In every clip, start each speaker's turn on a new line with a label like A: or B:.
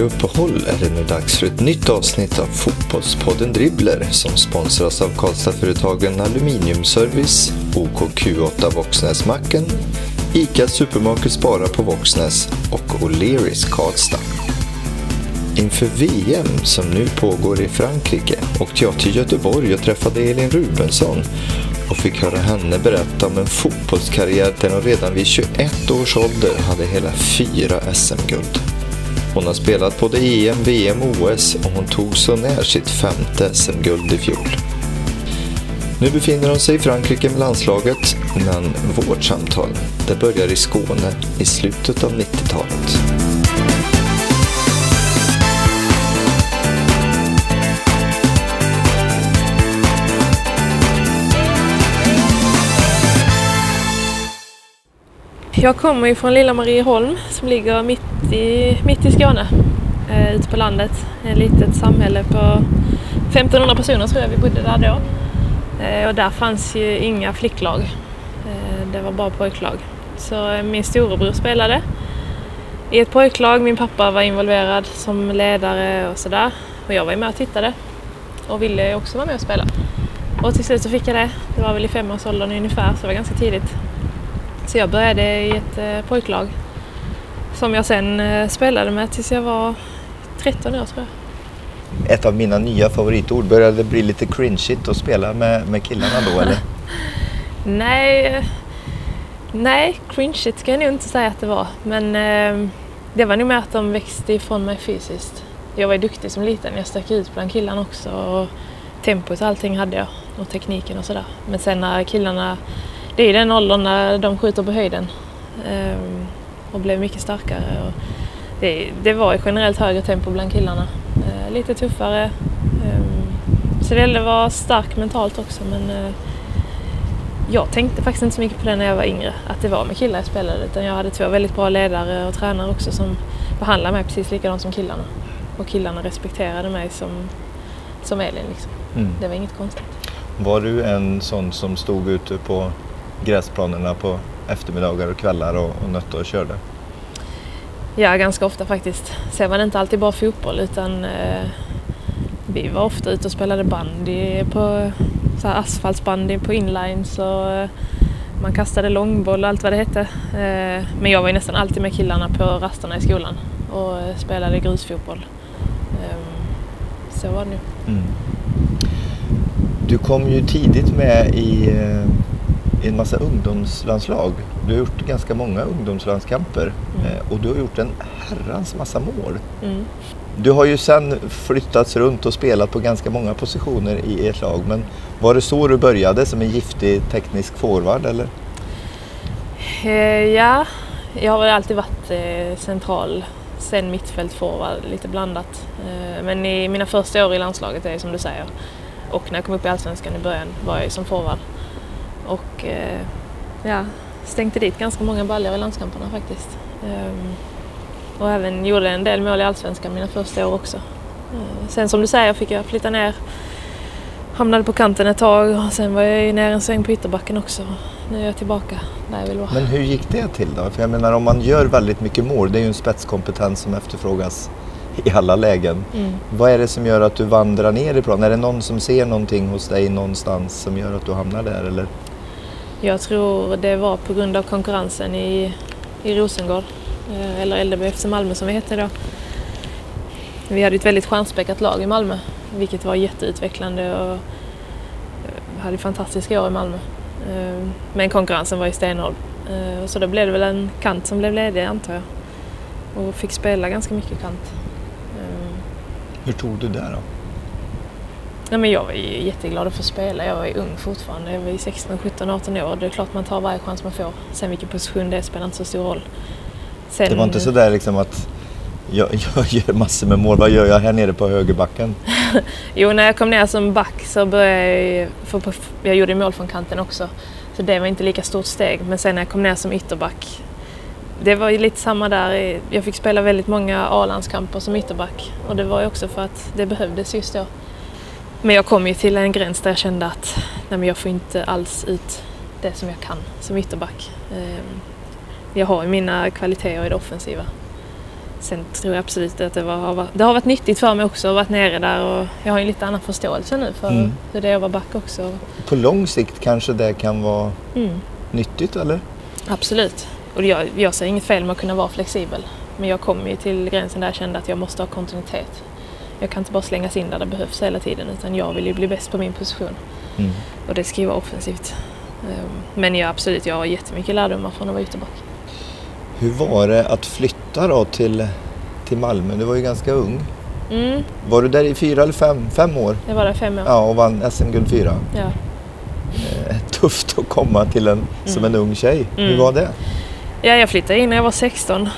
A: ett uppehåll är det nu dags för ett nytt avsnitt av Fotbollspodden Dribbler som sponsras av Karlstadföretagen Aluminiumservice, OKQ8 Våxnäsmacken, ICA Supermarket Spara på Våxnäs och O'Learys Karlstad. Inför VM som nu pågår i Frankrike åkte jag till Göteborg och träffade Elin Rubensson och fick höra henne berätta om en fotbollskarriär där hon redan vid 21 års ålder hade hela fyra SM-guld. Hon har spelat både EM, VM och OS och hon tog så när sitt femte SM-guld i fjol. Nu befinner hon sig i Frankrike med landslaget, men vårt samtal det börjar i Skåne i slutet av 90-talet.
B: Jag kommer ju från lilla Marieholm som ligger mitt i, mitt i Skåne, eh, ute på landet. Ett litet samhälle på 1500 personer tror jag vi bodde där då. Eh, och där fanns ju inga flicklag. Eh, det var bara pojklag. Så eh, min storebror spelade i ett pojklag. Min pappa var involverad som ledare och sådär. Och jag var ju med och tittade och ville också vara med och spela. Och till slut så fick jag det. Det var väl i femårsåldern ungefär, så det var ganska tidigt. Så jag började i ett eh, pojklag som jag sen eh, spelade med tills jag var 13 år tror jag.
A: Ett av mina nya favoritord, började det bli lite cringeigt att spela med, med killarna då eller?
B: Nej, eh, nej, cringeigt ska jag nog inte säga att det var. Men eh, det var nog mer att de växte ifrån mig fysiskt. Jag var ju duktig som liten, jag stack ut bland killarna också. Och tempot och allting hade jag och tekniken och sådär. Men sen när killarna det är den åldern när de skjuter på höjden um, och blev mycket starkare. Det, det var generellt högre tempo bland killarna. Uh, lite tuffare. Um, så det gällde att vara stark mentalt också men uh, jag tänkte faktiskt inte så mycket på det när jag var yngre, att det var med killar jag spelade. Utan jag hade två väldigt bra ledare och tränare också som behandlade mig precis likadant som killarna. Och killarna respekterade mig som, som Elin. Liksom. Mm. Det var inget konstigt.
A: Var du en sån som stod ute på gräsplanerna på eftermiddagar och kvällar och, och nötte och körde?
B: Ja, ganska ofta faktiskt. Sen var det inte alltid bara fotboll utan eh, vi var ofta ute och spelade bandy på så här asfaltsbandy på inlines och eh, man kastade långboll och allt vad det hette. Eh, men jag var ju nästan alltid med killarna på rasterna i skolan och eh, spelade grusfotboll. Ehm, så var det nu. Mm.
A: Du kom ju tidigt med i eh, i en massa ungdomslandslag. Du har gjort ganska många ungdomslandskamper mm. Eh, och du har gjort en herrans massa mål. Mm. Du har ju sen flyttats runt och spelat på ganska många positioner i ert lag. Men var det så du började som en giftig teknisk forward eller?
B: Eh, ja, jag har alltid varit eh, central, sen mittfält forward, lite blandat. Men i mina första år i landslaget är det som du säger. Och när jag kom upp i Allsvenskan i början var jag som forward. Och eh, ja, stänkte dit ganska många baljor i landskamperna faktiskt. Um, och även gjorde en del mål i Allsvenskan mina första år också. Uh, sen som du säger fick jag flytta ner. Hamnade på kanten ett tag och sen var jag ner en sväng på ytterbacken också. Nu är jag tillbaka där jag vill vara.
A: Men hur gick det till då? För jag menar om man gör väldigt mycket mål, det är ju en spetskompetens som efterfrågas i alla lägen. Mm. Vad är det som gör att du vandrar ner i plan? Är det någon som ser någonting hos dig någonstans som gör att du hamnar där eller?
B: Jag tror det var på grund av konkurrensen i, i Rosengård, eh, eller LDB Malmö som vi hette då. Vi hade ett väldigt stjärnspäckat lag i Malmö, vilket var jätteutvecklande och eh, hade fantastiska år i Malmö. Eh, men konkurrensen var ju stenhård. Så då blev det väl en kant som blev ledig antar jag. Och fick spela ganska mycket kant.
A: Hur tog du det då?
B: Nej, men jag var ju jätteglad att få spela. Jag var ju ung fortfarande. Jag var ju 16, 17, 18 år. Det är klart man tar varje chans man får. Sen vilken position det är spelar inte så stor roll.
A: Sen... Det var inte så där liksom att jag, jag gör massor med mål. Vad gör jag här nere på högerbacken?
B: jo, när jag kom ner som back så började jag... För på, jag gjorde mål från kanten också. Så det var inte lika stort steg. Men sen när jag kom ner som ytterback det var ju lite samma där. Jag fick spela väldigt många A-landskamper som ytterback och det var ju också för att det behövdes just då. Men jag kom ju till en gräns där jag kände att nej, men jag får inte alls ut det som jag kan som ytterback. Ehm, jag har ju mina kvaliteter i det offensiva. Sen tror jag absolut att det, var, det har varit nyttigt för mig också att varit nere där och jag har en lite annan förståelse nu för mm. hur det är att vara back också.
A: På lång sikt kanske det kan vara mm. nyttigt eller?
B: Absolut. Och jag, jag ser inget fel med att kunna vara flexibel. Men jag kom ju till gränsen där jag kände att jag måste ha kontinuitet. Jag kan inte bara slängas in där det behövs hela tiden utan jag vill ju bli bäst på min position. Mm. Och det ska ju vara offensivt. Ehm, men ja, absolut, jag har jättemycket lärdomar från att vara ytterback.
A: Hur var det att flytta då till, till Malmö? Du var ju ganska ung. Mm. Var du där i fyra eller fem, fem år?
B: Jag var där fem år.
A: Ja, och vann SM-guld fyra. Ja. Eh, tufft att komma till en, mm. som en ung tjej. Hur mm. var det?
B: Ja, jag flyttade in när jag var 16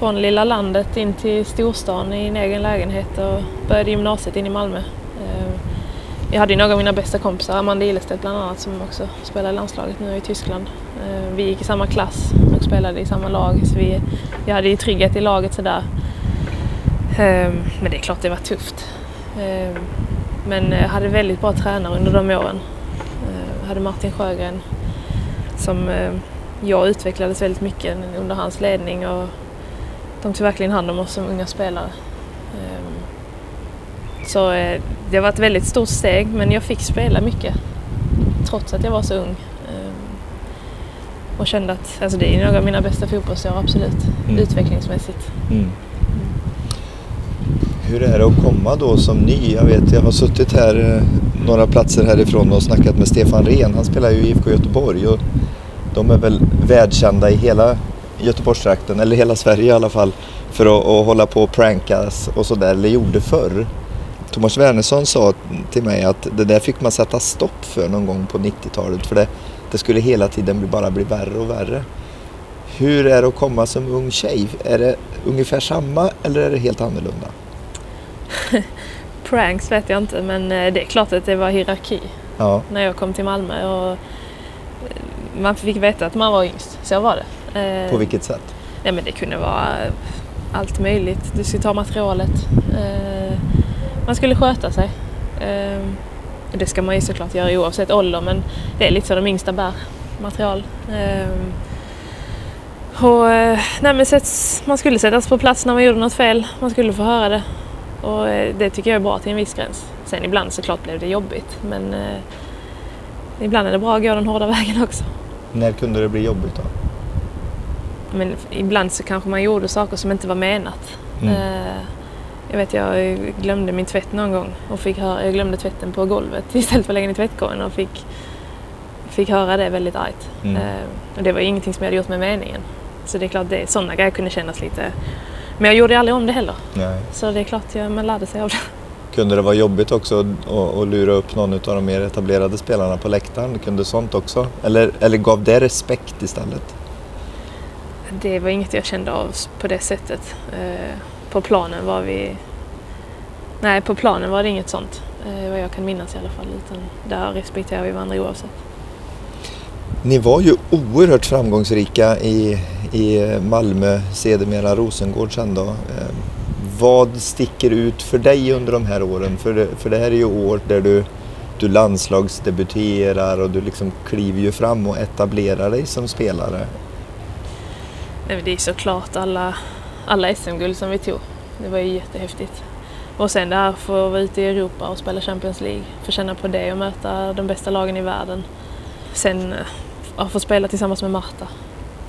B: från lilla landet in till storstan i en egen lägenhet och började gymnasiet in i Malmö. Eh, jag hade ju några av mina bästa kompisar, Amanda Ilestedt bland annat, som också spelar i landslaget nu i Tyskland. Eh, vi gick i samma klass och spelade i samma lag, så vi, jag hade ju trygghet i laget sådär. Eh, men det är klart det var tufft. Men jag hade väldigt bra tränare under de åren. Jag hade Martin Sjögren som jag utvecklades väldigt mycket under hans ledning och de tog verkligen hand om oss som unga spelare. Ehm, så eh, det var ett väldigt stort steg men jag fick spela mycket trots att jag var så ung. Ehm, och kände att alltså det är några av mina bästa fotbollsår, absolut, mm. utvecklingsmässigt. Mm.
A: Hur är det att komma då som ny? Jag vet, jag har suttit här eh, några platser härifrån och snackat med Stefan Rehn. Han spelar ju i IFK Göteborg och de är väl världskända i hela Göteborgstrakten, eller hela Sverige i alla fall, för att, att hålla på och prankas och sådär, eller gjorde förr. Thomas Wernersson sa till mig att det där fick man sätta stopp för någon gång på 90-talet för det, det skulle hela tiden bara bli värre och värre. Hur är det att komma som ung tjej? Är det ungefär samma eller är det helt annorlunda?
B: Pranks vet jag inte men eh, det är klart att det var hierarki ja. när jag kom till Malmö. Och man fick veta att man var yngst, så var det.
A: På vilket sätt?
B: Ja, men det kunde vara allt möjligt. Du skulle ta materialet. Eh, man skulle sköta sig. Eh, det ska man ju såklart göra oavsett ålder men det är lite så de yngsta bär material. Eh, och, nej, men sätts, man skulle sättas på plats när man gjorde något fel. Man skulle få höra det. Och det tycker jag är bra till en viss gräns. Sen ibland såklart blev det jobbigt men ibland är det bra att gå den hårda vägen också.
A: När kunde det bli jobbigt då?
B: Men ibland så kanske man gjorde saker som inte var menat. Mm. Uh, jag vet jag glömde min tvätt någon gång och fick höra, jag glömde tvätten på golvet istället för att lägga den i tvättkorgen och fick, fick höra det väldigt argt. Mm. Uh, och det var ingenting som jag hade gjort med meningen. Så det är klart, det, sådana grejer kunde kännas lite... Men jag gjorde aldrig om det heller. Nej. Så det är klart, jag, man lärde sig av det.
A: Kunde det vara jobbigt också att, lura upp någon av de mer etablerade spelarna på läktaren? Kunde sånt också? Eller, eller gav det respekt istället?
B: det var inget jag kände av på det sättet. Eh, på planen var vi... Nej, på planen var det inget sånt. Eh, vad jag kan minnas i alla fall. Utan där respekterar vi varandra oavsett.
A: Ni var ju oerhört framgångsrika i, i Malmö, sedermera Rosengård sen då. Vad sticker ut för dig under de här åren? För det, för det här är ju år där du, du landslagsdebuterar och du liksom kliver ju fram och etablerar dig som spelare.
B: Det är såklart alla, alla SM-guld som vi tog. Det var ju jättehäftigt. Och sen det här för att vara ute i Europa och spela Champions League, få känna på det och möta de bästa lagen i världen. Sen eh, att få spela tillsammans med Marta.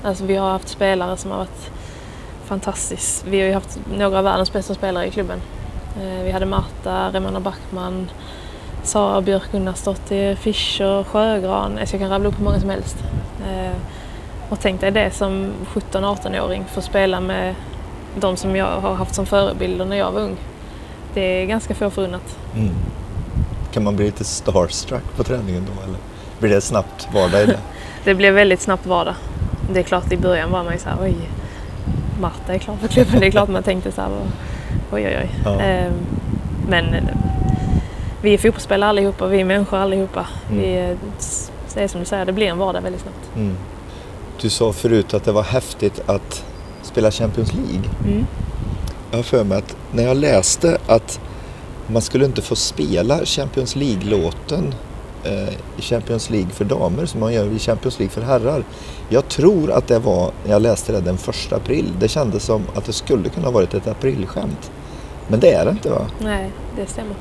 B: Alltså vi har haft spelare som har varit fantastiskt. Vi har ju haft några av världens bästa spelare i klubben. Eh, vi hade Marta, Remana Backman, Sara Björk Gunnarsdottir, Fischer, Sjögran. Alltså jag kan rabbla upp hur många som helst. Eh, och tänk dig det som 17-18-åring, få spela med de som jag har haft som förebilder när jag var ung. Det är ganska få förunnat. Mm.
A: Kan man bli lite starstruck på träningen då eller blir det snabbt vardag det?
B: blev väldigt snabbt vardag. Det är klart i början var man ju såhär oj, Marta är klar för klubben. Det är klart man tänkte så här, oj oj oj. Ja. Ehm, men eh, vi är fotbollsspelare allihopa, vi är människor allihopa. Mm. Vi, det är som du säger, det blir en vardag väldigt snabbt. Mm.
A: Du sa förut att det var häftigt att spela Champions League. Mm. Jag har för mig att när jag läste att man skulle inte få spela Champions League-låten i Champions League för damer som man gör i Champions League för herrar. Jag tror att det var, när jag läste det den första april, det kändes som att det skulle kunna ha varit ett aprilskämt. Men det är det inte va?
B: Nej, det stämmer.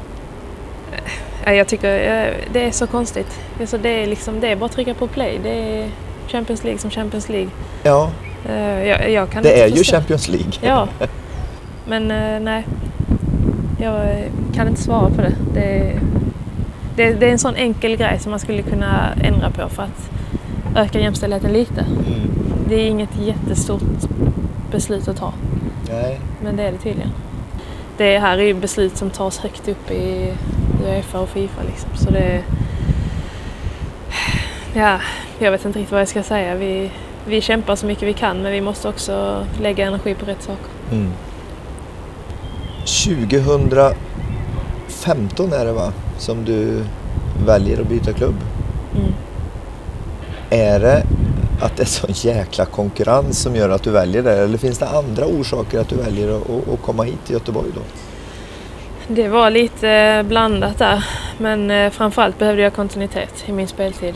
B: Eh, Jag tycker eh, det är så konstigt. Alltså det, är liksom, det är bara att trycka på play. Det är Champions League som Champions League.
A: Ja,
B: Eh, Jag, jag kan
A: det
B: inte
A: är ju
B: förstå.
A: Champions League.
B: Ja, men eh, nej. Jag eh, kan inte svara på det. Det, det. det är en sån enkel grej som man skulle kunna ändra på för att öka jämställdheten lite.
A: Mm.
B: Det är inget jättestort beslut att ta,
A: Nej.
B: men det är det tydligen. Det här är ju beslut som tas högt upp i Uefa och Fifa liksom. Så det... Ja, jag vet inte riktigt vad jag ska säga. Vi, vi kämpar så mycket vi kan men vi måste också lägga energi på rätt saker.
A: Mm. 2015 är det va? Som du väljer att byta klubb.
B: Mm.
A: Är det att det är sån jäkla konkurrens som gör att du väljer det? Eller finns det andra orsaker att du väljer att, att- komma hit till Göteborg då?
B: Det var lite blandat där, men eh, framförallt behövde jag kontinuitet i min speltid.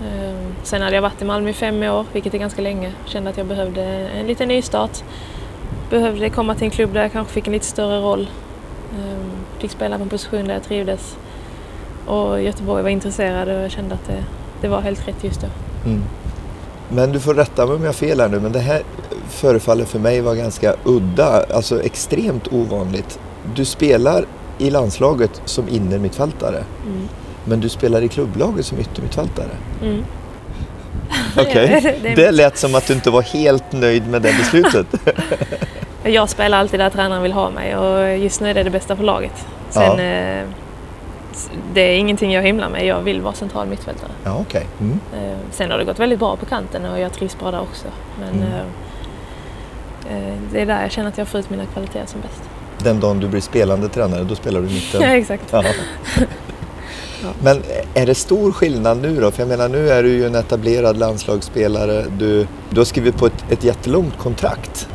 B: Eh, Sen hade jag varit i Malmö i fem år, vilket är ganska länge. Kände att jag behövde en liten nystart. Behövde komma till en klubb där jag kanske fick en lite större roll. Eh, Fick spela på en position där jag trivdes. Och Göteborg var intresserade och jag kände att det, det var helt rätt just då.
A: Mm. Men du får rätta mig om jag har fel här nu, men det här förefaller för mig vara ganska udda, alltså extremt ovanligt. Du spelar i landslaget som innermittfältare,
B: Mm.
A: men du spelar i klubblaget som yttermittfältare.
B: Mm.
A: Okej,
B: det är
A: det lät som att du inte var helt nöjd med det beslutet.
B: Jag spelar alltid där tränaren vill ha mig och just nu är det det bästa för laget. Sen, eh, s- det är ingenting jag himlar med. Jag vill vara central mittfältare.
A: Ja, okej. Mm.
B: Eh, sen har det gått väldigt bra på kanten och jag trivs bra där också. Men
A: Mm.
B: eh, eh, det är där jag känner att jag får ut mina kvaliteter som bäst.
A: Den dagen du blir spelande tränare, då spelar du mitten.
B: Ja, exakt.
A: Ja. Men är det stor skillnad nu då? För jag menar nu är du ju en etablerad landslagsspelare. Du, du har skrivit på ett, ett jättelångt kontrakt.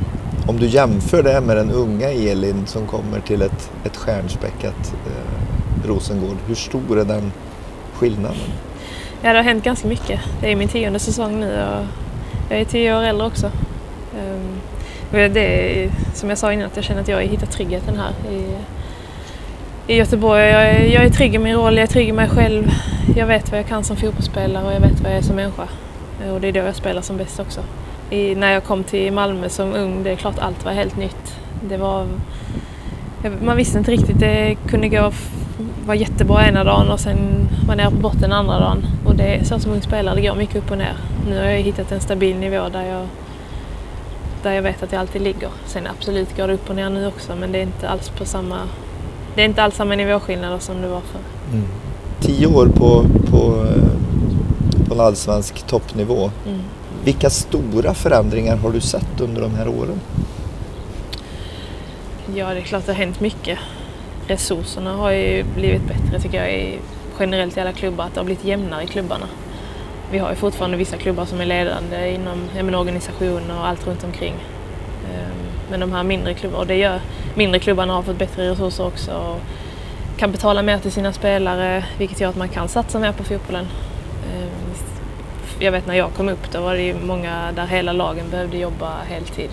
A: Om du jämför det med den unga Elin som kommer till ett, ett stjärnspäckat Rosengård. Hur stor är den skillnaden?
B: Ja, det har hänt ganska mycket. Det är min tionde säsong nu och jag är tio år äldre också. Ehm, det är, som jag sa innan, att jag känner att jag har hittat tryggheten här i, i Göteborg. Jag är, jag är trygg i min roll, jag är trygg i mig själv. Jag vet vad jag kan som fotbollsspelare och jag vet vad jag är som människa. Eh, och det är då jag spelar som bäst också. I, när jag kom till Malmö som ung, det är klart allt var helt nytt. Det var, man visste inte riktigt, det kunde gå var jättebra ena dagen och sen var nere på botten andra dagen. Och det är så som ung spelare, det går mycket upp och ner. Nu har jag hittat en stabil nivå där jag, där jag vet att jag alltid ligger. Sen absolut går det upp och ner nu också men det är inte alls på samma det är inte alls samma nivåskillnader som det var förr.
A: Tio år på, på, på en allsvensk toppnivå.
B: Mm.
A: Vilka stora förändringar har du sett under de här åren?
B: Ja, det är klart det har hänt mycket. Resurserna har ju blivit bättre tycker jag i, generellt i alla klubbar, att det har blivit jämnare i klubbarna. Vi har ju fortfarande vissa klubbar som är ledande inom ja, men organisation och allt runt omkring. Ehm, men de här mindre klubbarna, och det gör, mindre klubbarna har fått bättre resurser också och kan betala mer till sina spelare vilket gör att man kan satsa mer på fotbollen. Ehm, jag vet när jag kom upp då var det ju många där hela lagen behövde jobba heltid.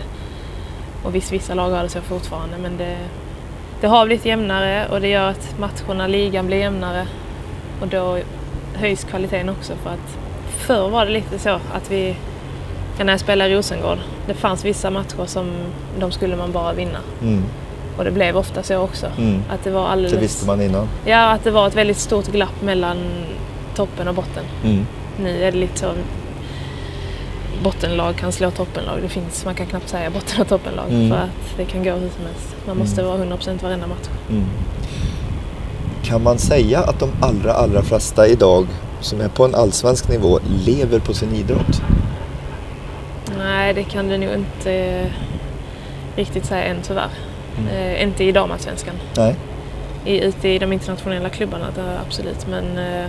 B: Och visst, vissa lag har det så fortfarande men det, det har blivit jämnare och det gör att matcherna, ligan blir jämnare. Och då höjs kvaliteten också för att förr var det lite så att vi, när jag spelade i Rosengård, det fanns vissa matcher som de skulle man bara vinna.
A: Mm.
B: Och det blev ofta så också.
A: Mm.
B: Att det var alldeles...
A: Det visste man innan.
B: Ja, att det var ett väldigt stort glapp mellan toppen och botten.
A: Mm.
B: Nu är det lite så bottenlag kan slå toppenlag. Det finns, man kan knappt säga botten och toppenlag
A: Mm.
B: för att det kan gå hur som helst. Man måste
A: Mm.
B: vara 100% varenda match.
A: Mm. Kan man säga att de allra, allra flesta idag som är på en allsvensk nivå lever på sin idrott?
B: Nej, det kan du nog inte eh, riktigt säga än tyvärr.
A: Mm.
B: Eh, inte i damallsvenskan.
A: Nej.
B: I, ute i de internationella klubbarna, det, absolut. Men eh,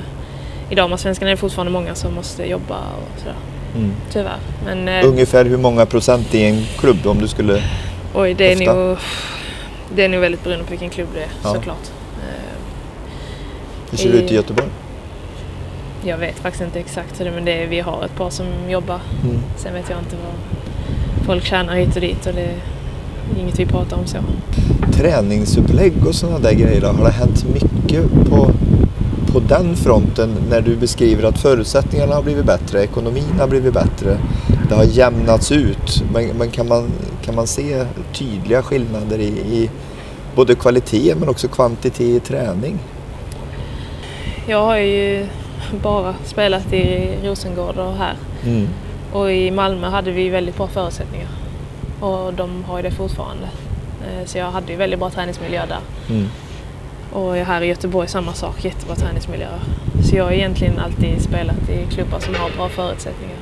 B: i damallsvenskan är det fortfarande många som måste jobba och sådär.
A: Mm.
B: Tyvärr. Men eh,
A: Ungefär hur många procent i en klubb om du skulle...
B: oj, det är, nog, det är nog väldigt beroende på vilken klubb det är
A: Ja.
B: såklart. Eh,
A: Hur ser det ut i
B: I-
A: Göteborg?
B: Jag vet faktiskt inte exakt hur det är men det är, vi har ett par som jobbar.
A: Mm.
B: Sen vet jag inte vad folk tjänar hit och dit och det är inget vi pratar om så.
A: Träningsupplägg och sådana där grejer, då? har det hänt mycket på, på den fronten när du beskriver att förutsättningarna har blivit bättre, ekonomin har blivit bättre, det har jämnats ut. Men, men kan, man, kan man se tydliga skillnader i, i både kvalitet men också kvantitet i träning?
B: Jag har ju bara spelat i Rosengård och här.
A: Mm.
B: Och i Malmö hade vi väldigt bra förutsättningar. Och de har ju det fortfarande. Eh, Så jag hade ju väldigt bra träningsmiljö där.
A: Mm.
B: Och här i Göteborg samma sak, jättebra träningsmiljö. Så jag har egentligen alltid spelat i klubbar som har bra förutsättningar.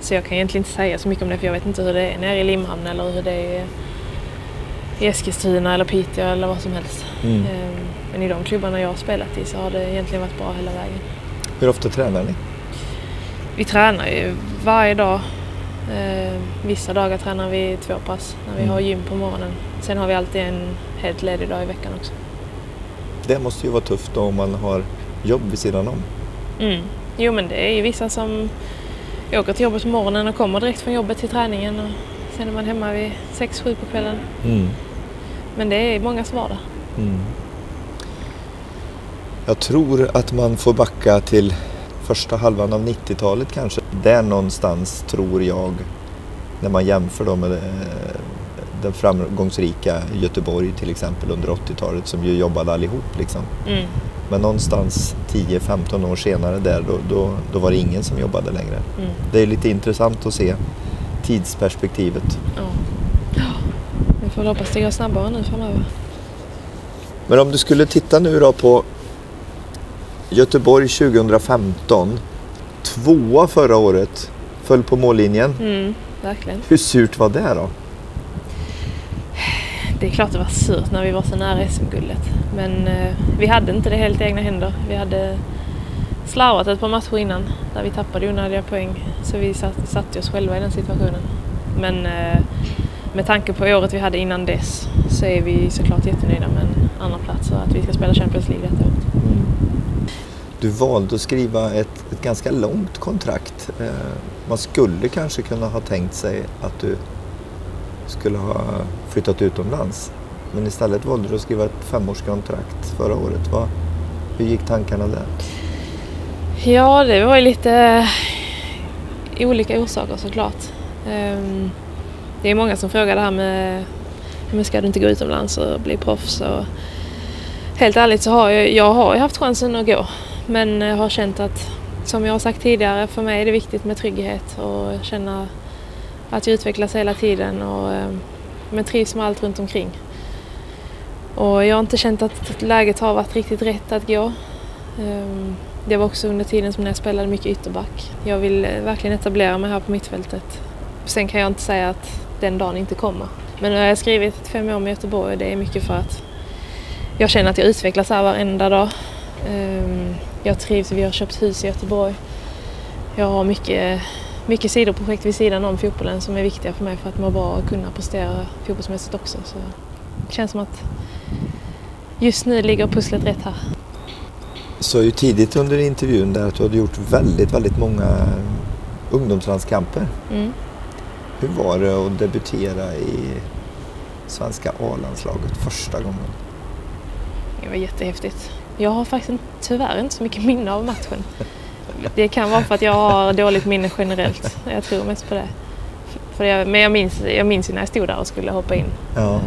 B: Så jag kan egentligen inte säga så mycket om det för jag vet inte hur det är nere i Limhamn eller hur det är i Eskilstuna eller Piteå eller vad som helst.
A: Mm.
B: Eh, Men i de klubbarna jag har spelat i så har det egentligen varit bra hela vägen.
A: Hur ofta tränar ni?
B: Vi tränar ju varje dag. Eh, vissa dagar tränar vi två pass när vi
A: Mm.
B: har gym på morgonen. Sen har vi alltid en helt ledig dag i veckan också.
A: Det måste ju vara tufft om man har jobb vid sidan om.
B: Mm. Jo men det är ju vissa som åker till jobbet på morgonen och kommer direkt från jobbet till träningen och sen är man hemma vid 6-7 på kvällen.
A: Mm.
B: Men det är mångas vardag.
A: Mm. Jag tror att man får backa till första halvan av 90-talet kanske. Där någonstans tror jag, när man jämför då med den framgångsrika Göteborg till exempel under 80-talet som ju jobbade allihop liksom.
B: Mm.
A: Men någonstans 10-15 år senare där då, då, då var det ingen som jobbade längre.
B: Mm.
A: Det är lite intressant att se tidsperspektivet.
B: Ja. Ja. Vi får väl hoppas det går snabbare nu framöver.
A: Men om du skulle titta nu då på Göteborg 2015. Tvåa förra året. Föll på mållinjen.
B: Mm, verkligen.
A: Hur surt var det då?
B: Det är klart det var surt när vi var så nära SM-guldet. Men eh, vi hade inte det helt i egna händer. Vi hade slarvat ett par matcher innan där vi tappade onödiga poäng. Så vi satt, satte oss själva i den situationen. Men eh, med tanke på året vi hade innan dess så är vi såklart jättenöjda med en andra plats och att vi ska spela Champions League detta året.
A: Du valde att skriva ett, ett ganska långt kontrakt. Eh, man skulle kanske kunna ha tänkt sig att du skulle ha flyttat utomlands. Men istället valde du att skriva ett femårskontrakt förra året. Va? Hur gick tankarna där?
B: Ja, det var ju lite eh, olika orsaker såklart. Ehm, det är många som frågar det här med men ska du inte gå utomlands och bli proffs? Och helt ärligt så har jag, jag har haft chansen att gå men jag har känt att som jag har sagt tidigare, för mig är det viktigt med trygghet och känna att jag utvecklas hela tiden och eh, men trivs med allt runt omkring. Och jag har inte känt att läget har varit riktigt rätt att gå. Ehm, det var också under tiden som jag spelade mycket ytterback. Jag vill eh, verkligen etablera mig här på mittfältet. Sen kan jag inte säga att den dagen inte kommer. Men nu har jag skrivit fem år med Göteborg och det är mycket för att jag känner att jag utvecklas här varenda dag. Ehm, jag trivs, vi har köpt hus i Göteborg. Jag har mycket, mycket sidoprojekt vid sidan om fotbollen som är viktiga för mig för att må bra och kunna prestera fotbollsmässigt också. Så det känns som att just nu ligger pusslet rätt här.
A: sa ju tidigt under intervjun där att du hade gjort väldigt, väldigt många ungdomslandskamper.
B: Mm.
A: Hur var det att debutera i svenska A-landslaget första gången?
B: Det var jättehäftigt. Jag har faktiskt tyvärr inte så mycket minne av matchen. Det kan vara för att jag har dåligt minne generellt. Jag tror mest på det. För jag, men jag minns, jag minns ju när jag stod där och skulle hoppa in.
A: Ja.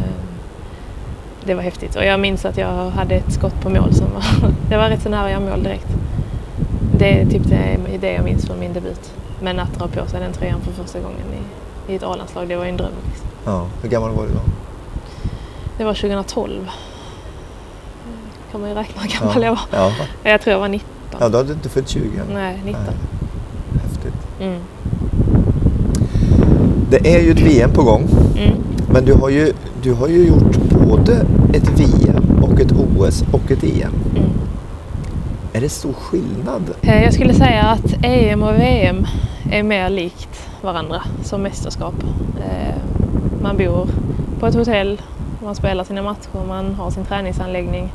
B: Det var häftigt. Och jag minns att jag hade ett skott på mål som var, det var rätt så nära jag mål direkt. Det är typ det, det jag minns från min debut. Men att dra på sig den tröjan för första gången i, i ett A-landslag, det var ju en dröm. Liksom.
A: ja. Hur gammal var du då?
B: Det var 2012. kan man ju räkna hur gammal jag var.
A: Ja.
B: Jag tror jag var 19.
A: Ja, då hade du inte fyllt 20 än.
B: Nej, 19.
A: Nej. Häftigt.
B: Mm.
A: Det är ju ett VM på gång.
B: Mm.
A: Men du har ju, du har ju gjort både ett VM och ett OS och ett EM.
B: Mm.
A: Är det stor skillnad?
B: Eh, Jag skulle säga att EM och VM är mer likt varandra som mästerskap. Eh, Man bor på ett hotell, man spelar sina matcher, man har sin träningsanläggning.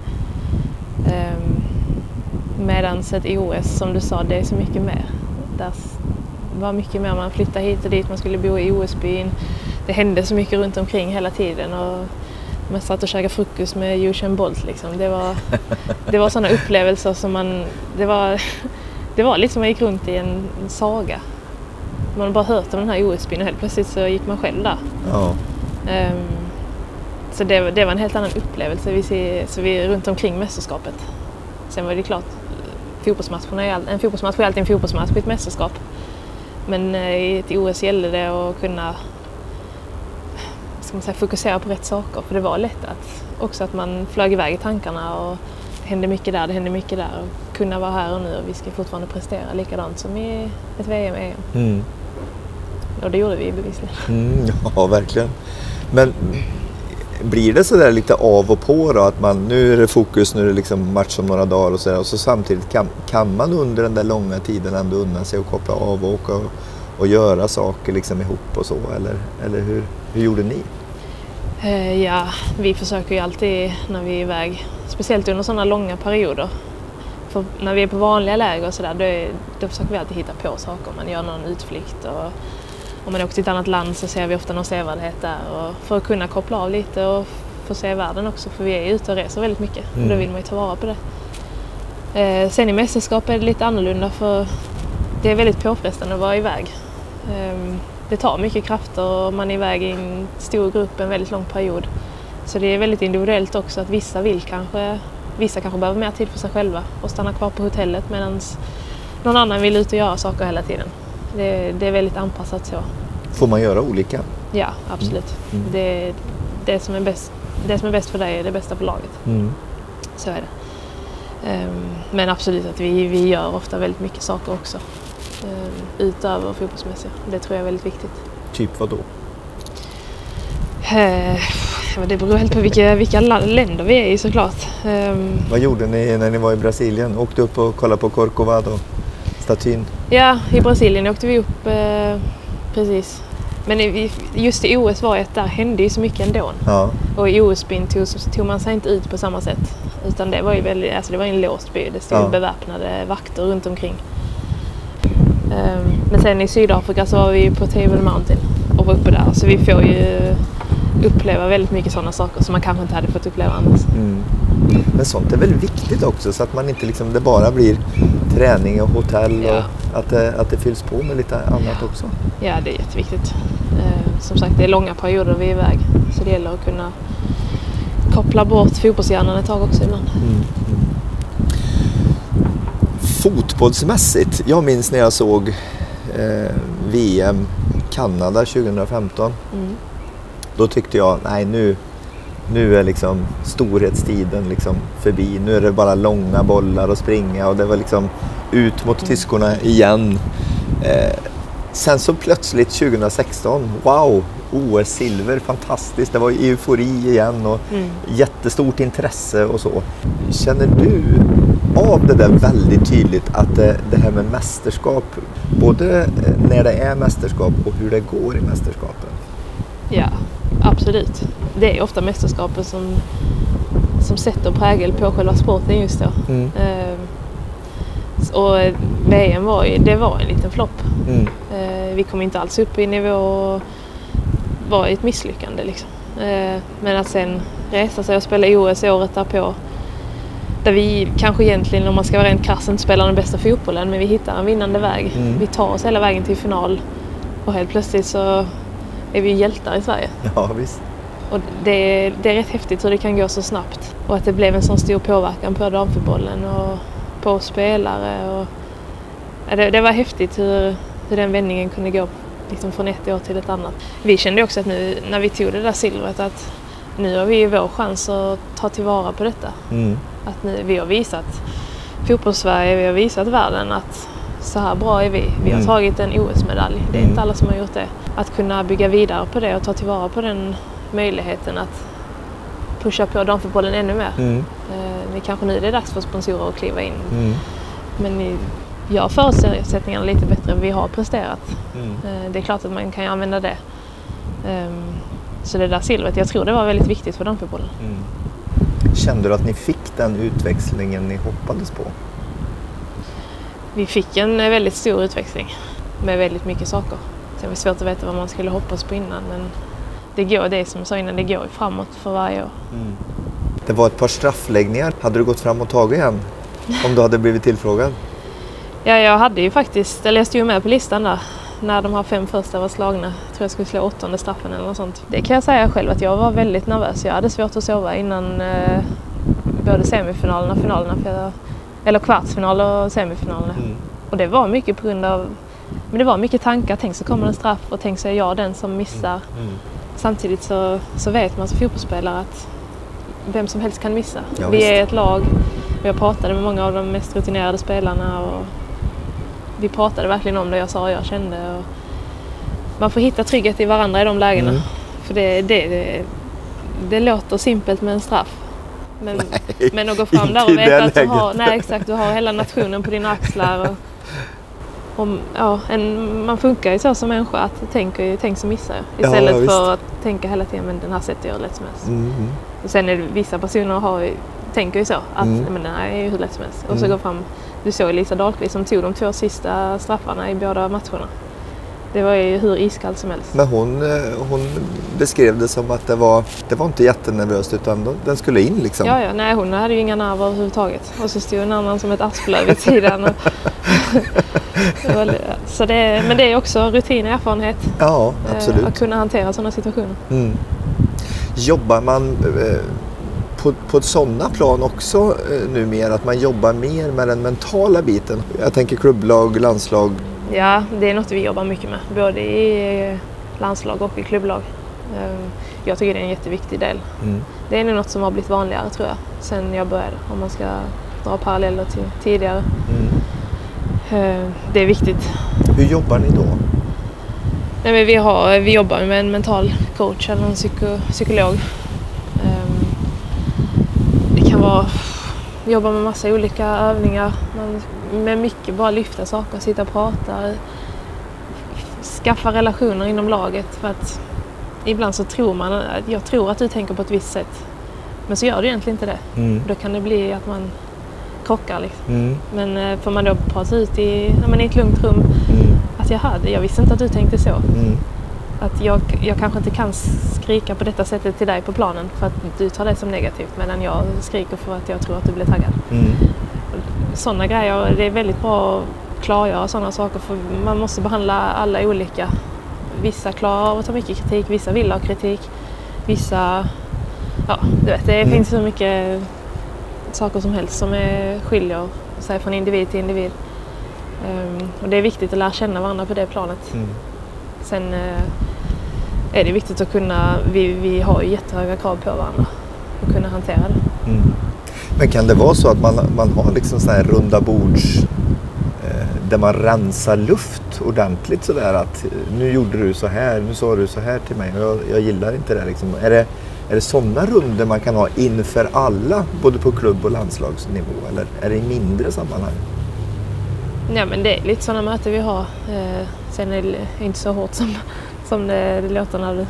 B: Medan ett OS, som du sa, det är så mycket mer. Där var mycket mer, man flyttade hit och dit, man skulle bo i OS-byn. Det hände så mycket runt omkring hela tiden. Och man satt och käkade frukost med Usain Bolt. Liksom. Det var, det var sådana upplevelser som man... Det var, det var lite som man gick runt i en, saga. Man har bara hört om den här OS-byn och helt plötsligt så gick man själv där.
A: Ja.
B: Um, så det, det, var en helt annan upplevelse vi ser, så vi runt omkring mästerskapet. Sen var det klart, fotbollsmatcherna är, en fotbollsmatch är alltid en fotbollsmatch i ett mästerskap. Men eh, i ett OS gällde det att kunna ska man säga, fokusera på rätt saker. För det var lätt att också att man flög iväg i tankarna och det hände mycket där, det hände mycket där. Och kunna vara här och nu och vi ska fortfarande prestera likadant som i ett VM EM. Mm. Och det gjorde vi bevisligen.
A: Mm, ja, verkligen. Men blir det sådär lite av och på då? Att man, nu är det fokus, nu är det liksom match om några dagar och sådär. Och så samtidigt kan, kan man under den där långa tiden ändå unna sig att koppla av och åka och, och göra saker liksom ihop och så? Eller, eller hur, hur gjorde ni?
B: Eh, ja, vi försöker ju alltid när vi är iväg, speciellt under sådana långa perioder. För när vi är på vanliga läger och sådär, då, då försöker vi alltid hitta på saker. Man gör någon utflykt och om man åker till ett annat land så ser vi ofta någon sevärdhet där och för att kunna koppla av lite och få se världen också för vi är ute och reser väldigt mycket mm. och då vill man ju ta vara på det. Eh, sen i mästerskap är det lite annorlunda för det är väldigt påfrestande att vara iväg. Eh, det tar mycket krafter och man är iväg i en stor grupp en väldigt lång period. Så det är väldigt individuellt också att vissa vill kanske, vissa kanske behöver mer tid för sig själva och stanna kvar på hotellet medan någon annan vill ut och göra saker hela tiden. Det, det är väldigt anpassat så.
A: Får man göra olika?
B: Ja, absolut. Mm. Mm. Det, det, som är bäst, det som är bäst för dig är det bästa för laget. Mm. Så är det. Um, men absolut att vi, vi gör ofta väldigt mycket saker också. Um, utöver fotbollsmässiga. Det tror jag är väldigt viktigt.
A: Typ vad då?
B: Uh, det beror helt på vilka, vilka länder vi är i såklart. Um,
A: vad gjorde ni när ni var i Brasilien? Åkte upp och kollade på Corcovado-statyn?
B: Ja, i Brasilien åkte vi upp uh, precis. Men just i OS var det där hände ju så mycket ändå. Ja. Och i OS-byn tog, tog, man sig inte ut på samma sätt. Utan det var ju väldigt, alltså det var en låst by. Det stod ja. beväpnade vakter runt omkring. Um, men sen i Sydafrika så var vi på Table Mountain och var uppe där. Så vi får ju uppleva väldigt mycket sådana saker som man kanske inte hade fått uppleva annars. Mm.
A: Men sånt är väl viktigt också så att man inte liksom, det bara blir träning och hotell ja. och att det, att det fylls på med lite annat också.
B: Ja, det är jätteviktigt. Eh, som sagt, det är långa perioder vi är iväg så det gäller att kunna koppla bort fotbollshjärnan ett tag också ibland. Mm. mm.
A: Fotbollsmässigt, jag minns när jag såg eh, VM Kanada 2015. Mm. Då tyckte jag, nej nu, nu är liksom storhetstiden liksom förbi. Nu är det bara långa bollar och springa och det var liksom ut mot tyskorna igen. Eh, sen så plötsligt 2016, wow, OS-silver, fantastiskt. Det var eufori igen och mm. jättestort intresse och så. Känner du av det där väldigt tydligt att det, det här med mästerskap, både när det är mästerskap och hur det går i mästerskapen?
B: Ja, absolut. Det är ofta mästerskapen som, som sätter prägel på själva sporten just då. Mm. Eh, och VM var ju, det var en liten flopp. Mm. Eh, vi kom inte alls upp i nivå och var ett misslyckande liksom. Eh, men att sen resa sig och spela OS året därpå där vi kanske egentligen, om man ska vara rent krass, inte spelar den bästa fotbollen men vi hittar en vinnande väg. Mm. Vi tar oss hela vägen till final och helt plötsligt så är vi hjältar i Sverige.
A: Ja, visst.
B: Och det, det är rätt häftigt hur det kan gå så snabbt och att det blev en sån stor påverkan på damfotbollen och på spelare. Och, ja, det, det, var häftigt hur, hur den vändningen kunde gå liksom från ett år till ett annat. Vi kände också att nu när vi tog det där silvret att nu har vi vår chans att ta tillvara på detta. Mm. Att nu, vi har visat fotbollssverige, vi har visat världen att så här bra är vi. Vi har mm. tagit en OS-medalj. Det är mm. inte alla som har gjort det. Att kunna bygga vidare på det och ta tillvara på den möjligheten att pusha på damfotbollen ännu mer. Mm. Eh, det kanske nu det är dags för sponsorer att kliva in. Mm. Men jag förutsättningarna lite bättre. Vi har presterat. Mm. Eh, det är klart att man kan använda det. Um, så det där silvret, jag tror det var väldigt viktigt för damfotbollen. Mm.
A: Kände du att ni fick den utväxlingen ni hoppades på?
B: vi fick en väldigt stor utväxling med väldigt mycket saker. Det var svårt att veta vad man skulle hoppas på innan men det går, det som jag sa innan, det går framåt för varje år. Mm.
A: Det var ett par straffläggningar. Hade du gått fram och tagit en? Om du hade blivit tillfrågad?
B: Ja, jag hade ju faktiskt, jag stod med på listan där när de här fem första var slagna. Jag tror jag skulle slå åttonde straffen eller något sånt. Det kan jag säga själv att jag var väldigt nervös. Jag hade svårt att sova innan eh, både semifinalerna och finalerna. Jag, eller kvartsfinal och semifinalerna. Mm. Och det var mycket på grund av men det var mycket tankar. Tänk så kommer en straff och tänk så är jag den som missar. Mm. Mm. Samtidigt så, så vet man som fotbollsspelare att vem som helst kan missa. Ja, vi visst. är ett lag. Jag pratade med många av de mest rutinerade spelarna och vi pratade verkligen om det jag sa och jag kände. Och man får hitta trygghet i varandra i de lägena. Mm. För det, det, det, det låter simpelt med en straff. Men, nej, men att gå fram där och veta att du har, nej, exakt, du har hela nationen på dina axlar. Och, om, ja, en, man funkar ju så som människa att tänk, tänk så missar jag. Istället ja, för att tänka hela tiden men den här sätter jag lätt som helst. Mm. Och sen är det vissa personer har, tänker ju så att mm. men den här är ju hur lätt som helst. Och så mm. går fram, du såg Lisa Dahlqvist som tog de två sista straffarna i båda matcherna. Det var ju hur iskallt som helst.
A: Men hon, eh, hon beskrev det som att det var, det var inte jättenervöst utan den skulle in liksom.
B: Ja, ja, nej hon hade ju inga nerver överhuvudtaget. Och så stod en annan som ett asplöv vid sidan. Och så det, men det är också rutin och erfarenhet.
A: Ja, absolut.
B: Att kunna hantera sådana situationer. Mm.
A: Jobbar man eh, på, på sådana plan också eh, numera? Att man jobbar mer med den mentala biten? Jag tänker klubblag, landslag.
B: Ja, det är något vi jobbar mycket med. Både i landslag och i klubblag. Jag tycker det är en jätteviktig del. Mm. Det är nog något som har blivit vanligare tror jag, sen jag började. Om man ska dra paralleller till tidigare. Mm. Eh, det är viktigt.
A: Hur jobbar ni då?
B: Nej, men vi, har, vi jobbar med en mental coach eller en psyko, psykolog. Ehm, det kan vara vi jobbar med massa olika övningar. Med mycket bara lyfta saker, sitta och prata. Skaffa relationer inom laget. För att ibland så tror man att jag tror att du tänker på ett visst sätt. Men så gör du egentligen inte det. Mm. Då kan det bli att man krockar. Liksom. Mm. Men eh, får man då prata ut i, i ett lugnt rum mm. att jag hade, jag visste inte att du tänkte så. Mm. Att jag, jag kanske inte kan skrika på detta sättet till dig på planen för att du tar det som negativt medan jag skriker för att jag tror att du blir taggad. Sådana grejer, det är väldigt bra att klargöra sådana saker för man måste behandla alla olika. Vissa klarar av att ta mycket kritik, vissa vill ha kritik, vissa... Ja, du vet, det mm. finns så mycket saker som helst som är, skiljer sig från individ till individ. Um, och det är viktigt att lära känna varandra på det planet. Mm. Sen uh, är det viktigt att kunna, vi, vi har ju jättehöga krav på varandra, att kunna hantera det.
A: Men kan det vara så att man, man har liksom så här runda bords eh, där man rensar luft ordentligt sådär att nu gjorde du så här, nu sa du så här till mig och jag, jag gillar inte det. Liksom. Är det är det sådana runder man kan ha inför alla, både på klubb och landslagsnivå? Eller är det i mindre sammanhang?
B: Ja, men det är lite sådana möten vi har. Eh, sen är det inte så hårt som, som det, det låter när du berättar.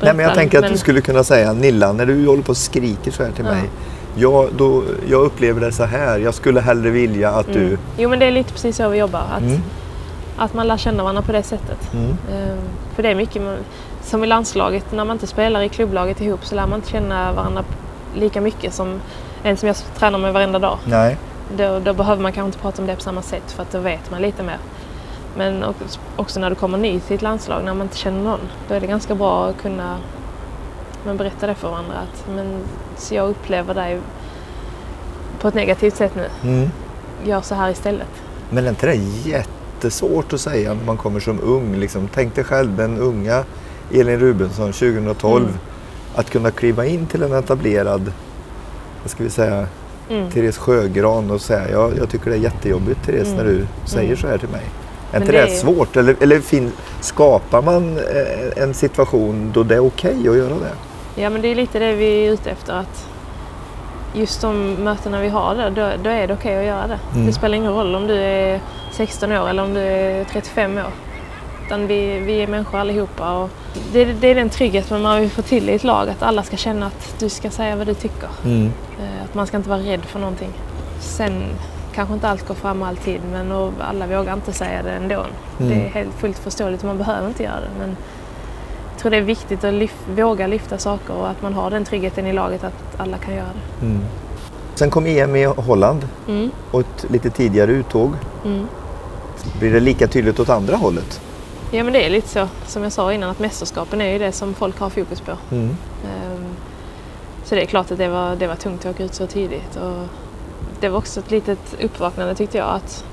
A: Nej, men jag tänker att men... du skulle kunna säga Nilla, när du håller på och skriker så här till ja. mig. Jag, då, jag upplever det så här, jag skulle hellre vilja att mm. du...
B: Jo men det är lite precis så vi jobbar. Att, mm. att man lär känna varandra på det sättet. Mm. Eh, för det är mycket, som i landslaget, när man inte spelar i klubblaget ihop så lär man inte känna varandra lika mycket som en som jag tränar med varenda dag.
A: Nej.
B: Då, då behöver man kanske inte prata om det på samma sätt för att då vet man lite mer. Men också när du kommer ny till ett landslag, när man inte känner någon, då är det ganska bra att kunna men berätta det för varandra. Att, men, så jag upplever dig på ett negativt sätt nu. Mm. Gör så här istället.
A: Men är inte det jättesvårt att säga när man kommer som ung? Liksom, tänk dig själv den unga Elin Rubensson 2012. Mm. Att kunna kliva in till en etablerad, vad ska vi säga, mm. Therese Sjögran och säga jag, jag tycker det är jättejobbigt Therese mm. när du säger mm. så här till mig. Är inte det, det är... svårt? Eller, eller fin, skapar man eh, en situation då det är okej okay att göra det?
B: Ja men det är lite det vi är ute efter. att Just de mötena vi har där, då, då är det okej okay att göra det. Mm. Det spelar ingen roll om du är 16 år eller om du är 35 år. Utan vi, vi är människor allihopa. Och det, det är den tryggheten man vill få till i ett lag, att alla ska känna att du ska säga vad du tycker. Mm. Eh, att man ska inte vara rädd för någonting. Sen kanske inte allt går fram alltid men alla vågar inte säga det ändå.
A: Mm.
B: Det är helt fullt förståeligt och man behöver inte göra det. Men tror det är viktigt att lyf våga lyfta saker och att man har den tryggheten i laget att alla kan göra det.
A: Mm. Sen kom EM i Holland
B: Mm.
A: och ett lite tidigare uttåg.
B: Mm.
A: Blir det lika tydligt åt andra hållet?
B: Ja men det är lite så som jag sa innan att mästerskapen är ju det som folk har fokus på.
A: Mm.
B: Ehm, Så det är klart att det var, det var tungt att åka ut så tidigt. Och det var också ett litet uppvaknande tyckte jag att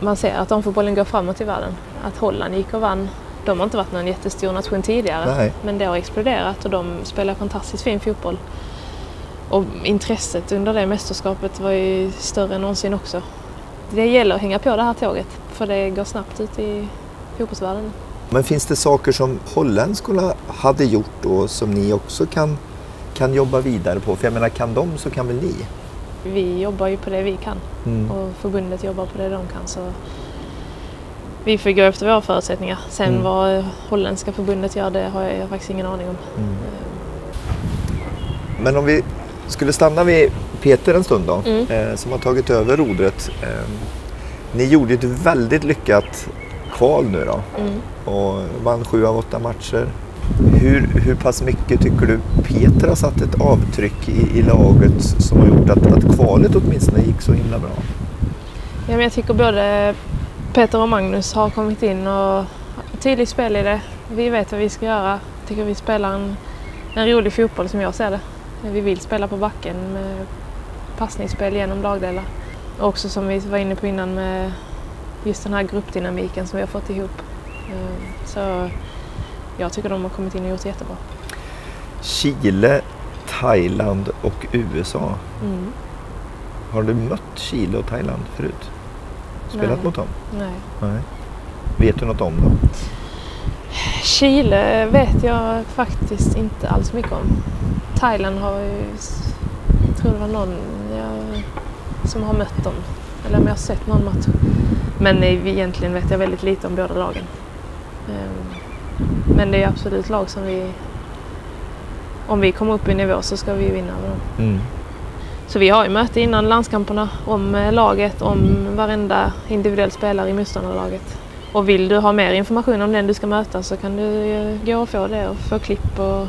B: man ser att damfotbollen går framåt i världen. Att Holland gick och vann. De har inte varit någon jättestor nation tidigare
A: Nej.
B: men det har exploderat och de spelar fantastiskt fin fotboll. Och intresset under det mästerskapet var ju större än någonsin också. Det gäller att hänga på det här tåget för det går snabbt ut i fotbollsvärlden.
A: Men finns det saker som holländskorna hade gjort då som ni också kan, kan jobba vidare på? För jag menar, kan de så kan väl ni?
B: Vi jobbar ju på det vi kan.
A: Mm.
B: och förbundet jobbar på det de kan. Så vi får gå efter våra förutsättningar. Sen
A: Mm.
B: vad holländska förbundet gör det har jag, jag faktiskt ingen aning om.
A: Mm. Men om vi skulle stanna vid Peter en stund då,
B: Mm.
A: eh, som har tagit över rodret. Eh, ni gjorde ett väldigt lyckat kval nu då
B: Mm.
A: och vann sju av åtta matcher. Hur, hur pass mycket tycker du Peter har satt ett avtryck i, i laget som har gjort att, att kvalet åtminstone gick så himla bra?
B: Ja, men jag tycker både Peter och Magnus har kommit in och har tydligt spel i det. Vi vet vad vi ska göra. Tycker vi spelar en, en rolig fotboll som jag ser det. Vi vill spela på backen med passningsspel genom lagdelar. Och också som vi var inne på innan med just den här gruppdynamiken som vi har fått ihop. Eh, Så jag tycker de har kommit in och gjort jättebra.
A: Chile, Thailand och USA.
B: Mm.
A: Har du mött Chile och Thailand förut? Spelat
B: Nej.
A: mot dem?
B: Nej.
A: Nej. Vet du något om dem?
B: Chile vet jag faktiskt inte alls mycket om. Thailand har ju, jag tror det var någon jag, som har mött dem. Eller om jag har sett någon match. Men egentligen vet jag väldigt lite om båda lagen. Ehm, Men det är absolut lag som vi... Om vi kommer upp i nivå så ska vi vinna över dem.
A: Mm.
B: Så vi har ju möte innan landskamperna om eh, laget, om varenda individuell spelare i motståndarlaget. Och vill du ha mer information om den du ska möta så kan du eh, gå och få det och få klipp. Och,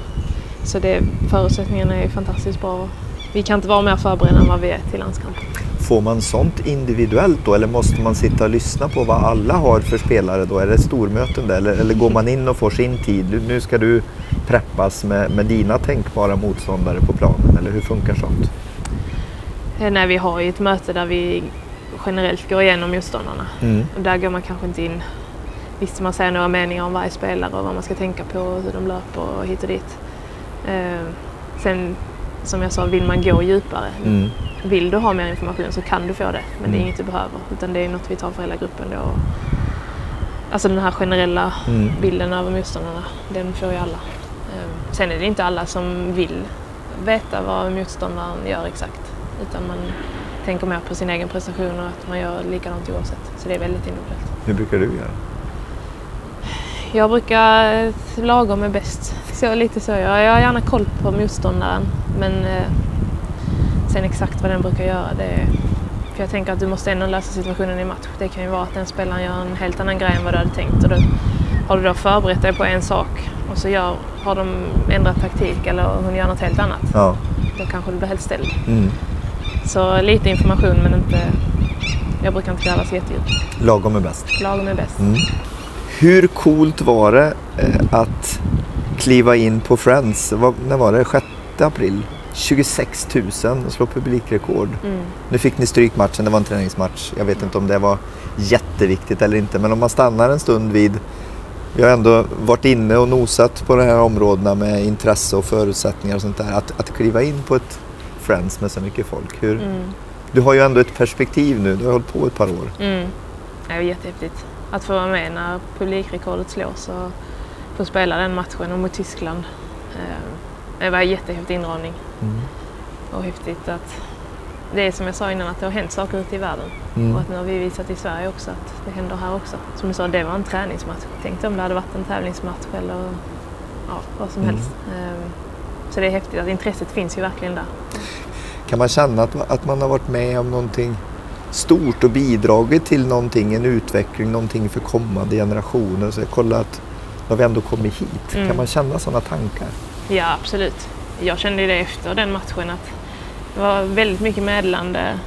B: så det, förutsättningarna är fantastiskt bra. Vi kan inte vara mer förberedda än vad vi är till landskampen.
A: Får man sånt individuellt då eller måste man sitta och lyssna på vad alla har för spelare då? Är det stormöten där eller, eller går man in och får sin tid? Nu- Nu ska du preppas med, med dina tänkbara motståndare på planen eller hur funkar sånt?
B: Eh, Nej, vi har ett möte där vi generellt går igenom motståndarna.
A: Mm.
B: Och där går man kanske inte in. Visst, man säger några meningar om varje spelare och vad man ska tänka på och hur de löper och hit och dit. Eh, sen, som jag sa, vill man gå djupare.
A: Mm.
B: Vill du ha mer information så kan du få det. Men det är
A: Mm.
B: inget du behöver. Utan det är något vi tar för hela gruppen då. Alltså den här generella
A: Mm.
B: bilden över motståndarna, den får ju alla. Eh, sen är det inte alla som vill veta vad motståndaren gör exakt. Utan man tänker mer på sin egen prestation och att man gör likadant oavsett. Så det är väldigt individuellt.
A: Hur brukar du göra?
B: Jag brukar lagom är bäst. Så lite så. Jag jag har gärna koll på motståndaren. Men eh, sen exakt vad den brukar göra det för jag tänker att du måste ändå lösa situationen i match. Det kan ju vara att den spelaren gör en helt annan grej än vad du hade tänkt. Och då, har du då förberett dig på en sak och så gör, har de ändrat taktik eller hon gör något helt annat.
A: Ja.
B: Då kanske du blir helt ställd.
A: Mm.
B: Så lite information men inte... Jag brukar inte gräva så jättedjupt.
A: Lagom är bäst.
B: Lagom är bäst.
A: Mm. Hur coolt var det eh, att kliva in på Friends? Vad, när var det? 6 april? 26 000 och slå publikrekord.
B: Mm.
A: Nu fick ni stryk matchen, det var en träningsmatch. Jag vet inte om det var jätteviktigt eller inte, men om man stannar en stund vid vi har ändå varit inne och nosat på de här områdena med intresse och förutsättningar och sånt där. Att, att kliva in på ett Friends med så mycket folk. Hur,
B: Mm.
A: Du har ju ändå ett perspektiv nu, du har hållit på ett par år.
B: Mm. Det är jättehäftigt att få vara med när publikrekordet slås och få spela den matchen och mot Tyskland. Eh, Det var en jättehäftig inramning
A: Mm.
B: och häftigt att det är som jag sa innan att det har hänt saker ute i världen
A: Mm.
B: och att nu har vi visat i Sverige också att det händer här också. Som du sa, det var en träningsmatch. Tänk om det hade varit en tävlingsmatch eller ja, vad som
A: Mm.
B: helst. Eh, Så det är häftigt att intresset finns ju verkligen där.
A: Kan man känna att, att man har varit med om någonting stort och bidragit till någonting, en utveckling, någonting för kommande generationer. Så kolla att har vi ändå kommit hit.
B: Mm.
A: Kan man känna sådana tankar?
B: Ja, absolut. Jag kände det efter den matchen att det var väldigt mycket meddelande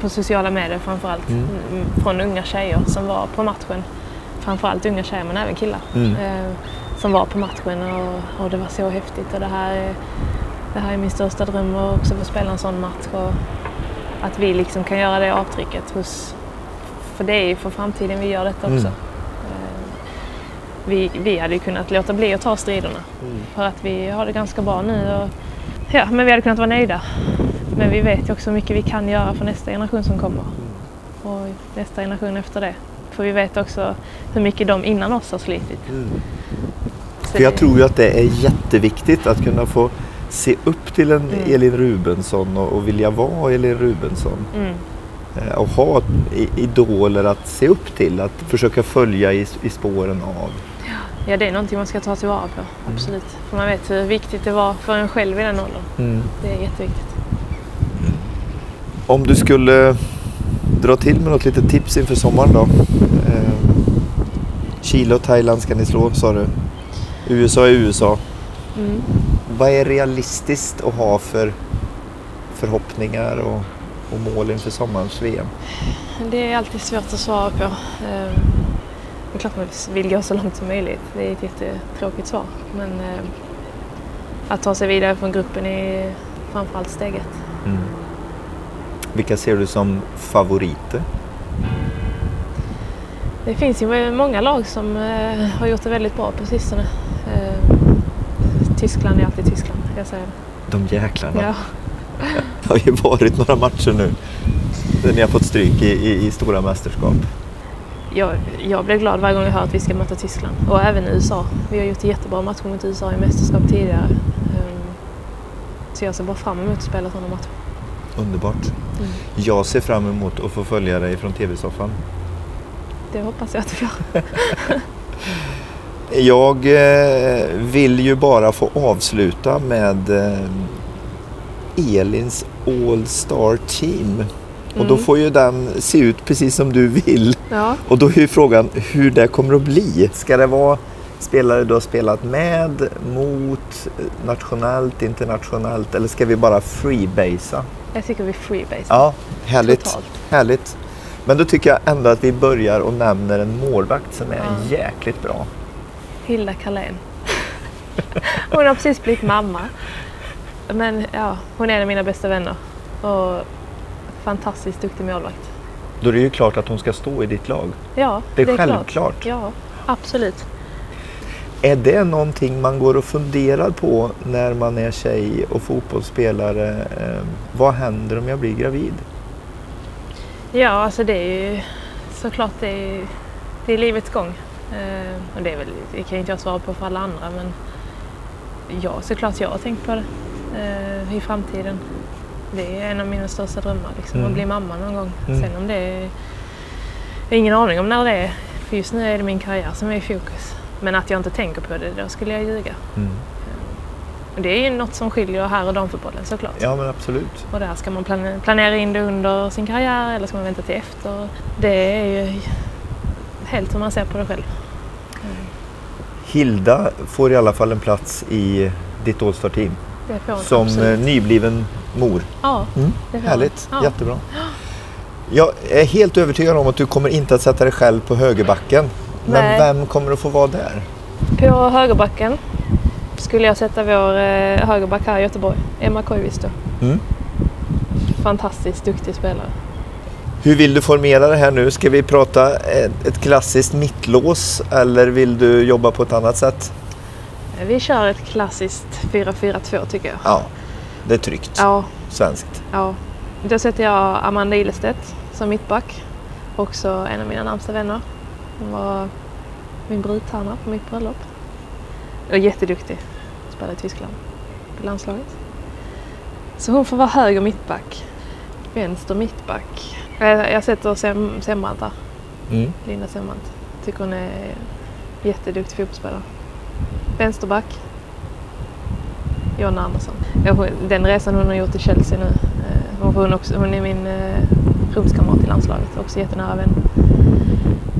B: på sociala medier framförallt
A: Mm.
B: mm. från unga tjejer som var på matchen. Framförallt unga tjejer men även killar
A: Mm.
B: Som var på matchen och, och det var så häftigt och det här, är, det här är min största dröm att också få spela en sån match och att vi liksom kan göra det avtrycket hos, för det är ju för framtiden vi gör detta också.
A: Mm.
B: Eh, vi, vi hade ju kunnat låta bli att ta striderna för att vi har det ganska bra nu. Och, ja, men vi hade kunnat vara nöjda. Men vi vet ju också hur mycket vi kan göra för nästa generation som kommer. Och nästa generation efter det. För vi vet också hur mycket de innan oss har slitit.
A: Mm. För jag tror ju att det är jätteviktigt att kunna få se upp till en
B: Mm.
A: Elin Rubensson och, och vilja vara Elin Rubensson.
B: Mm,
A: Eh, Och ha idoler att se upp till, att försöka följa i, i spåren av.
B: ja, det är någonting man ska ta tillvara på. Absolut. För man vet hur viktigt det var för en själv i den åldern. Det är jätteviktigt.
A: Om du skulle dra till med något litet tips inför sommaren då? Eh, Chile och Thailand ska ni slå sa du. USA är USA.
B: Mm.
A: Vad är realistiskt att ha för förhoppningar och, och mål inför sommarens VM?
B: Det är alltid svårt att svara på. Ehm, Det är klart man vill gå så långt som möjligt. Det är ett jättetråkigt svar. Men ehm, att ta sig vidare från gruppen är framförallt steget.
A: Vilka ser du som favoriter?
B: Det finns ju många lag som eh, har gjort det väldigt bra på sistone. Ehm, Tyskland är alltid Tyskland, jag säger det.
A: De jäklarna.
B: Ja.
A: Det har ju varit några matcher nu där ni har fått stryk i, i, i stora mästerskap.
B: Jag, jag blir glad varje gång jag hör att vi ska möta Tyskland. Och även USA. Vi har gjort jättebra matcher mot USA i mästerskap tidigare. Ehm, Så jag ser bara fram emot att spela sådana matcher.
A: Underbart.
B: Mm.
A: Jag ser fram emot att få följa dig från tv-soffan.
B: Det hoppas jag att vi får.
A: Jag eh, vill ju bara få avsluta med eh, Elins All Star Team. Och då
B: Mm.
A: får ju den se ut precis som du vill.
B: Ja.
A: Och då är ju frågan hur det kommer att bli. Ska det vara spelare du har spelat med, mot, nationellt, internationellt eller ska vi bara freebasea?
B: Jag tycker vi freebase.
A: Ja, härligt.
B: Totalt.
A: härligt. Men då tycker jag ändå att vi börjar och nämner en målvakt som är
B: Ja.
A: jäkligt bra.
B: Hilda Carlén. Hon har precis blivit mamma. Men ja, hon är en av mina bästa vänner. Och fantastiskt duktig målvakt.
A: Då är det ju klart att hon ska stå i ditt lag.
B: Ja,
A: Det är
B: klart.
A: självklart.
B: Ja, absolut.
A: Är det någonting man går och funderar på när man är tjej och fotbollsspelare? Eh, vad händer om jag blir gravid?
B: Ja, alltså det är ju såklart det är, det är livets gång. Eh, och det, är väl, det kan inte jag svara på för alla andra men ja, såklart jag har tänkt på det eh, i framtiden. Det är en av mina största drömmar, liksom,
A: Mm.
B: att bli mamma någon gång.
A: Mm.
B: Sen om det är... Jag har ingen aning om när det är, för just nu är det min karriär som är i fokus. Men att jag inte tänker på det, då skulle jag ljuga. Och Det är ju något som skiljer här och damfotbollen såklart.
A: Ja, men absolut.
B: Och där ska man plane- planera in det under sin karriär eller ska man vänta till efter. Det är ju helt som man ser på det själv.
A: Hilda får i alla fall en plats i ditt All-star-team som
B: absolut.
A: eh, nybliven mor.
B: Ja,
A: Mm.
B: det
A: Härligt.
B: Ja.
A: jättebra. Jag är helt övertygad om att du kommer inte att sätta dig själv på högerbacken. Men
B: Nej.
A: vem kommer att få vara där?
B: På högerbacken skulle jag sätta vår eh, högerback här i Göteborg, Emma Koivisto.
A: Mm.
B: Fantastiskt duktig spelare.
A: Hur vill du formera det här nu? Ska vi prata ett, klassiskt mittlås eller vill du jobba på ett annat sätt?
B: Vi kör ett klassiskt 4-4-2 tycker jag.
A: Ja, det är tryggt.
B: Ja,
A: Svenskt.
B: ja. Då sätter jag Amanda Ilestedt som mittback. Också en av mina närmsta vänner. Hon var min brudtärna på mitt bröllop. Och jätteduktig. Spelade i Tyskland på landslaget. Så hon får vara höger mittback. Vänster mittback. Jag, jag sätter Sem, Sembrant där.
A: Mm.
B: Linda Sembrant. Tycker hon är jätteduktig fotbollsspelare. Vänsterback. Jonna Andersson. Den resan hon har gjort i Chelsea nu. eh, Hon, också, hon är min eh, rumskamrat i landslaget, också jättenära vän.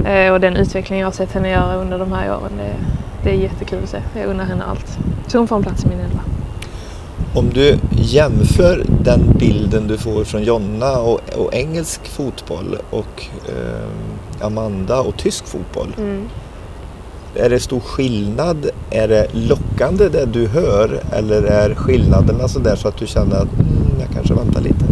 B: Eh, och den utveckling jag har sett henne göra under de här åren, det, det är jättekul att se. Jag undrar henne allt. Så hon får en plats i min elva.
C: Om du jämför den bilden du får från Jonna och, och engelsk fotboll och eh, Amanda och tysk fotboll.
B: Mm.
C: Är det stor skillnad? Är det lockande det du hör eller är skillnaderna så där så att du känner att mm, jag kanske väntar lite?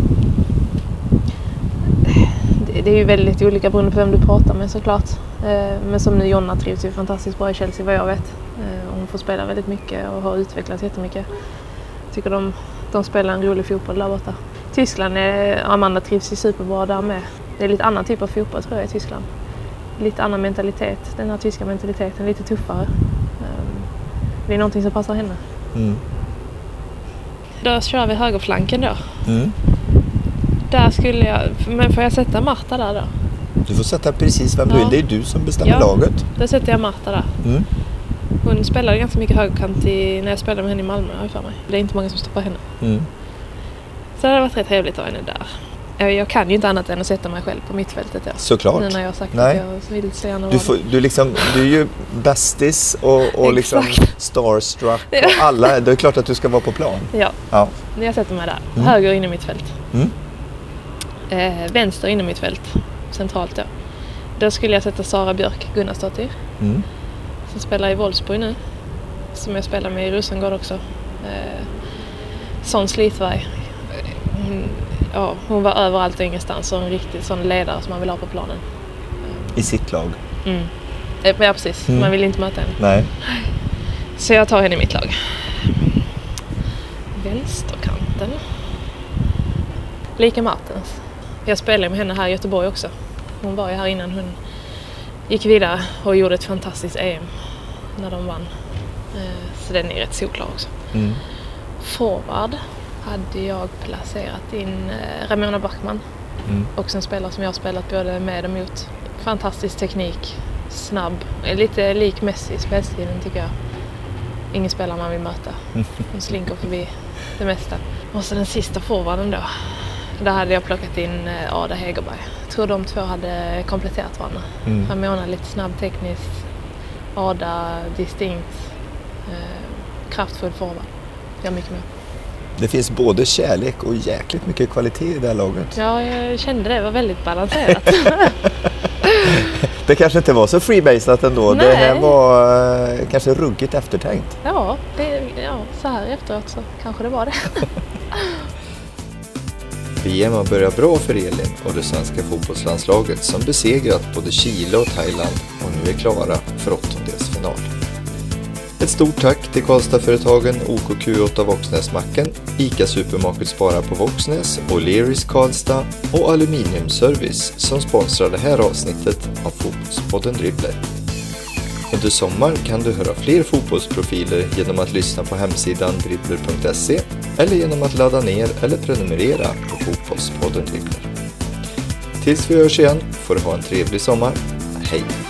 B: Det, är ju väldigt olika beroende på vem du pratar med såklart. Eh, men som nu Jonna trivs ju fantastiskt bra i Chelsea vad jag vet. Eh, hon får spela väldigt mycket och har utvecklats jättemycket. Tycker de, de spelar en rolig fotboll där borta. Tyskland, är, Amanda trivs ju superbra där med. Det är lite annan typ av fotboll tror jag i Tyskland. Lite annan mentalitet, den här tyska mentaliteten, lite tuffare. Ehm, Det är någonting som passar henne.
C: Mm.
B: Då kör vi högerflanken då.
C: Mm.
B: Där skulle jag, men får jag sätta Marta där då?
C: Du får sätta precis vem du
B: Ja.
C: vill. Det är du som bestämmer
B: Ja.
C: laget.
B: Då sätter jag Marta där.
C: Mm.
B: Hon spelade ganska mycket högerkant i, när jag spelade med henne i Malmö har för mig. Det är inte många som stoppar henne.
C: Mm.
B: Så det hade varit rätt trevligt att ha henne där. Jag, kan ju inte annat än att sätta mig själv på mittfältet. Ja.
C: Såklart.
B: Nu när jag har sagt
C: Nej.
B: att jag vill så gärna
C: Du, får, du, liksom, du är ju bästis och, och liksom starstruck och alla. Det är klart att du ska vara på plan.
B: Ja,
C: Ja.
B: jag sätter mig där.
C: Mm.
B: Höger inne mittfält.
C: Mm.
B: Eh, vänster inne mittfält. Centralt då. Då skulle jag sätta Sara Björk Gunnarsdottir.
C: Mm.
B: Som spelar i Wolfsburg nu. Som jag spelar med i Rosengård också. Eh, sån slitvarg. Hon, ja, hon var överallt och ingenstans och en riktig sån ledare som man vill ha på planen.
C: I sitt lag.
B: Mm. Eh, Ja precis,
C: Mm.
B: man vill inte möta henne.
C: Nej.
B: Så jag tar henne i mitt lag. Vänsterkanten. Lika Martens. Jag spelade med henne här i Göteborg också. Hon var ju här innan hon gick vidare och gjorde ett fantastiskt EM när de vann. Eh, Så den är rätt solklar också.
C: Mm.
B: Forward hade jag placerat in eh, Ramona Backman.
C: Mm.
B: Också en spelare som jag har spelat både med och mot. Fantastisk teknik, snabb, är lite lik Messi i spelstilen tycker jag. Ingen spelare man vill möta. Hon slinker förbi det mesta. Och så den sista forwarden då. Där hade jag plockat in eh, Ada Hegerberg. Jag tror de två hade kompletterat varandra.
C: Mm.
B: Ramona lite snabb tekniskt, Ada distinkt, eh, kraftfull forward. Gör mycket mer.
C: Det finns både kärlek och jäkligt mycket kvalitet i det här laget.
B: Ja, jag kände det var väldigt balanserat.
C: Det kanske inte var så freebasat ändå. Det
B: Nej.
C: här var eh, kanske ruggigt eftertänkt.
B: ja, det, ja, så här efteråt så kanske det var det.
A: VM har börjat bra för Elin och det svenska fotbollslandslaget som besegrat både Chile och Thailand och nu är klara för åttondelsfinal. Ett stort tack till Karlstadföretagen OKQ8 Våxnäsmacken, ICA Supermarket Spara på Våxnäs, O'Learys Karlstad och Aluminiumservice som sponsrar det här avsnittet av Fotbollspodden Dribbler. Under sommaren kan du höra fler fotbollsprofiler genom att lyssna på hemsidan dribbler.se eller genom att ladda ner eller prenumerera på Fotbollspodden Dribbler. Tills vi hörs igen får du ha en trevlig sommar. Hej!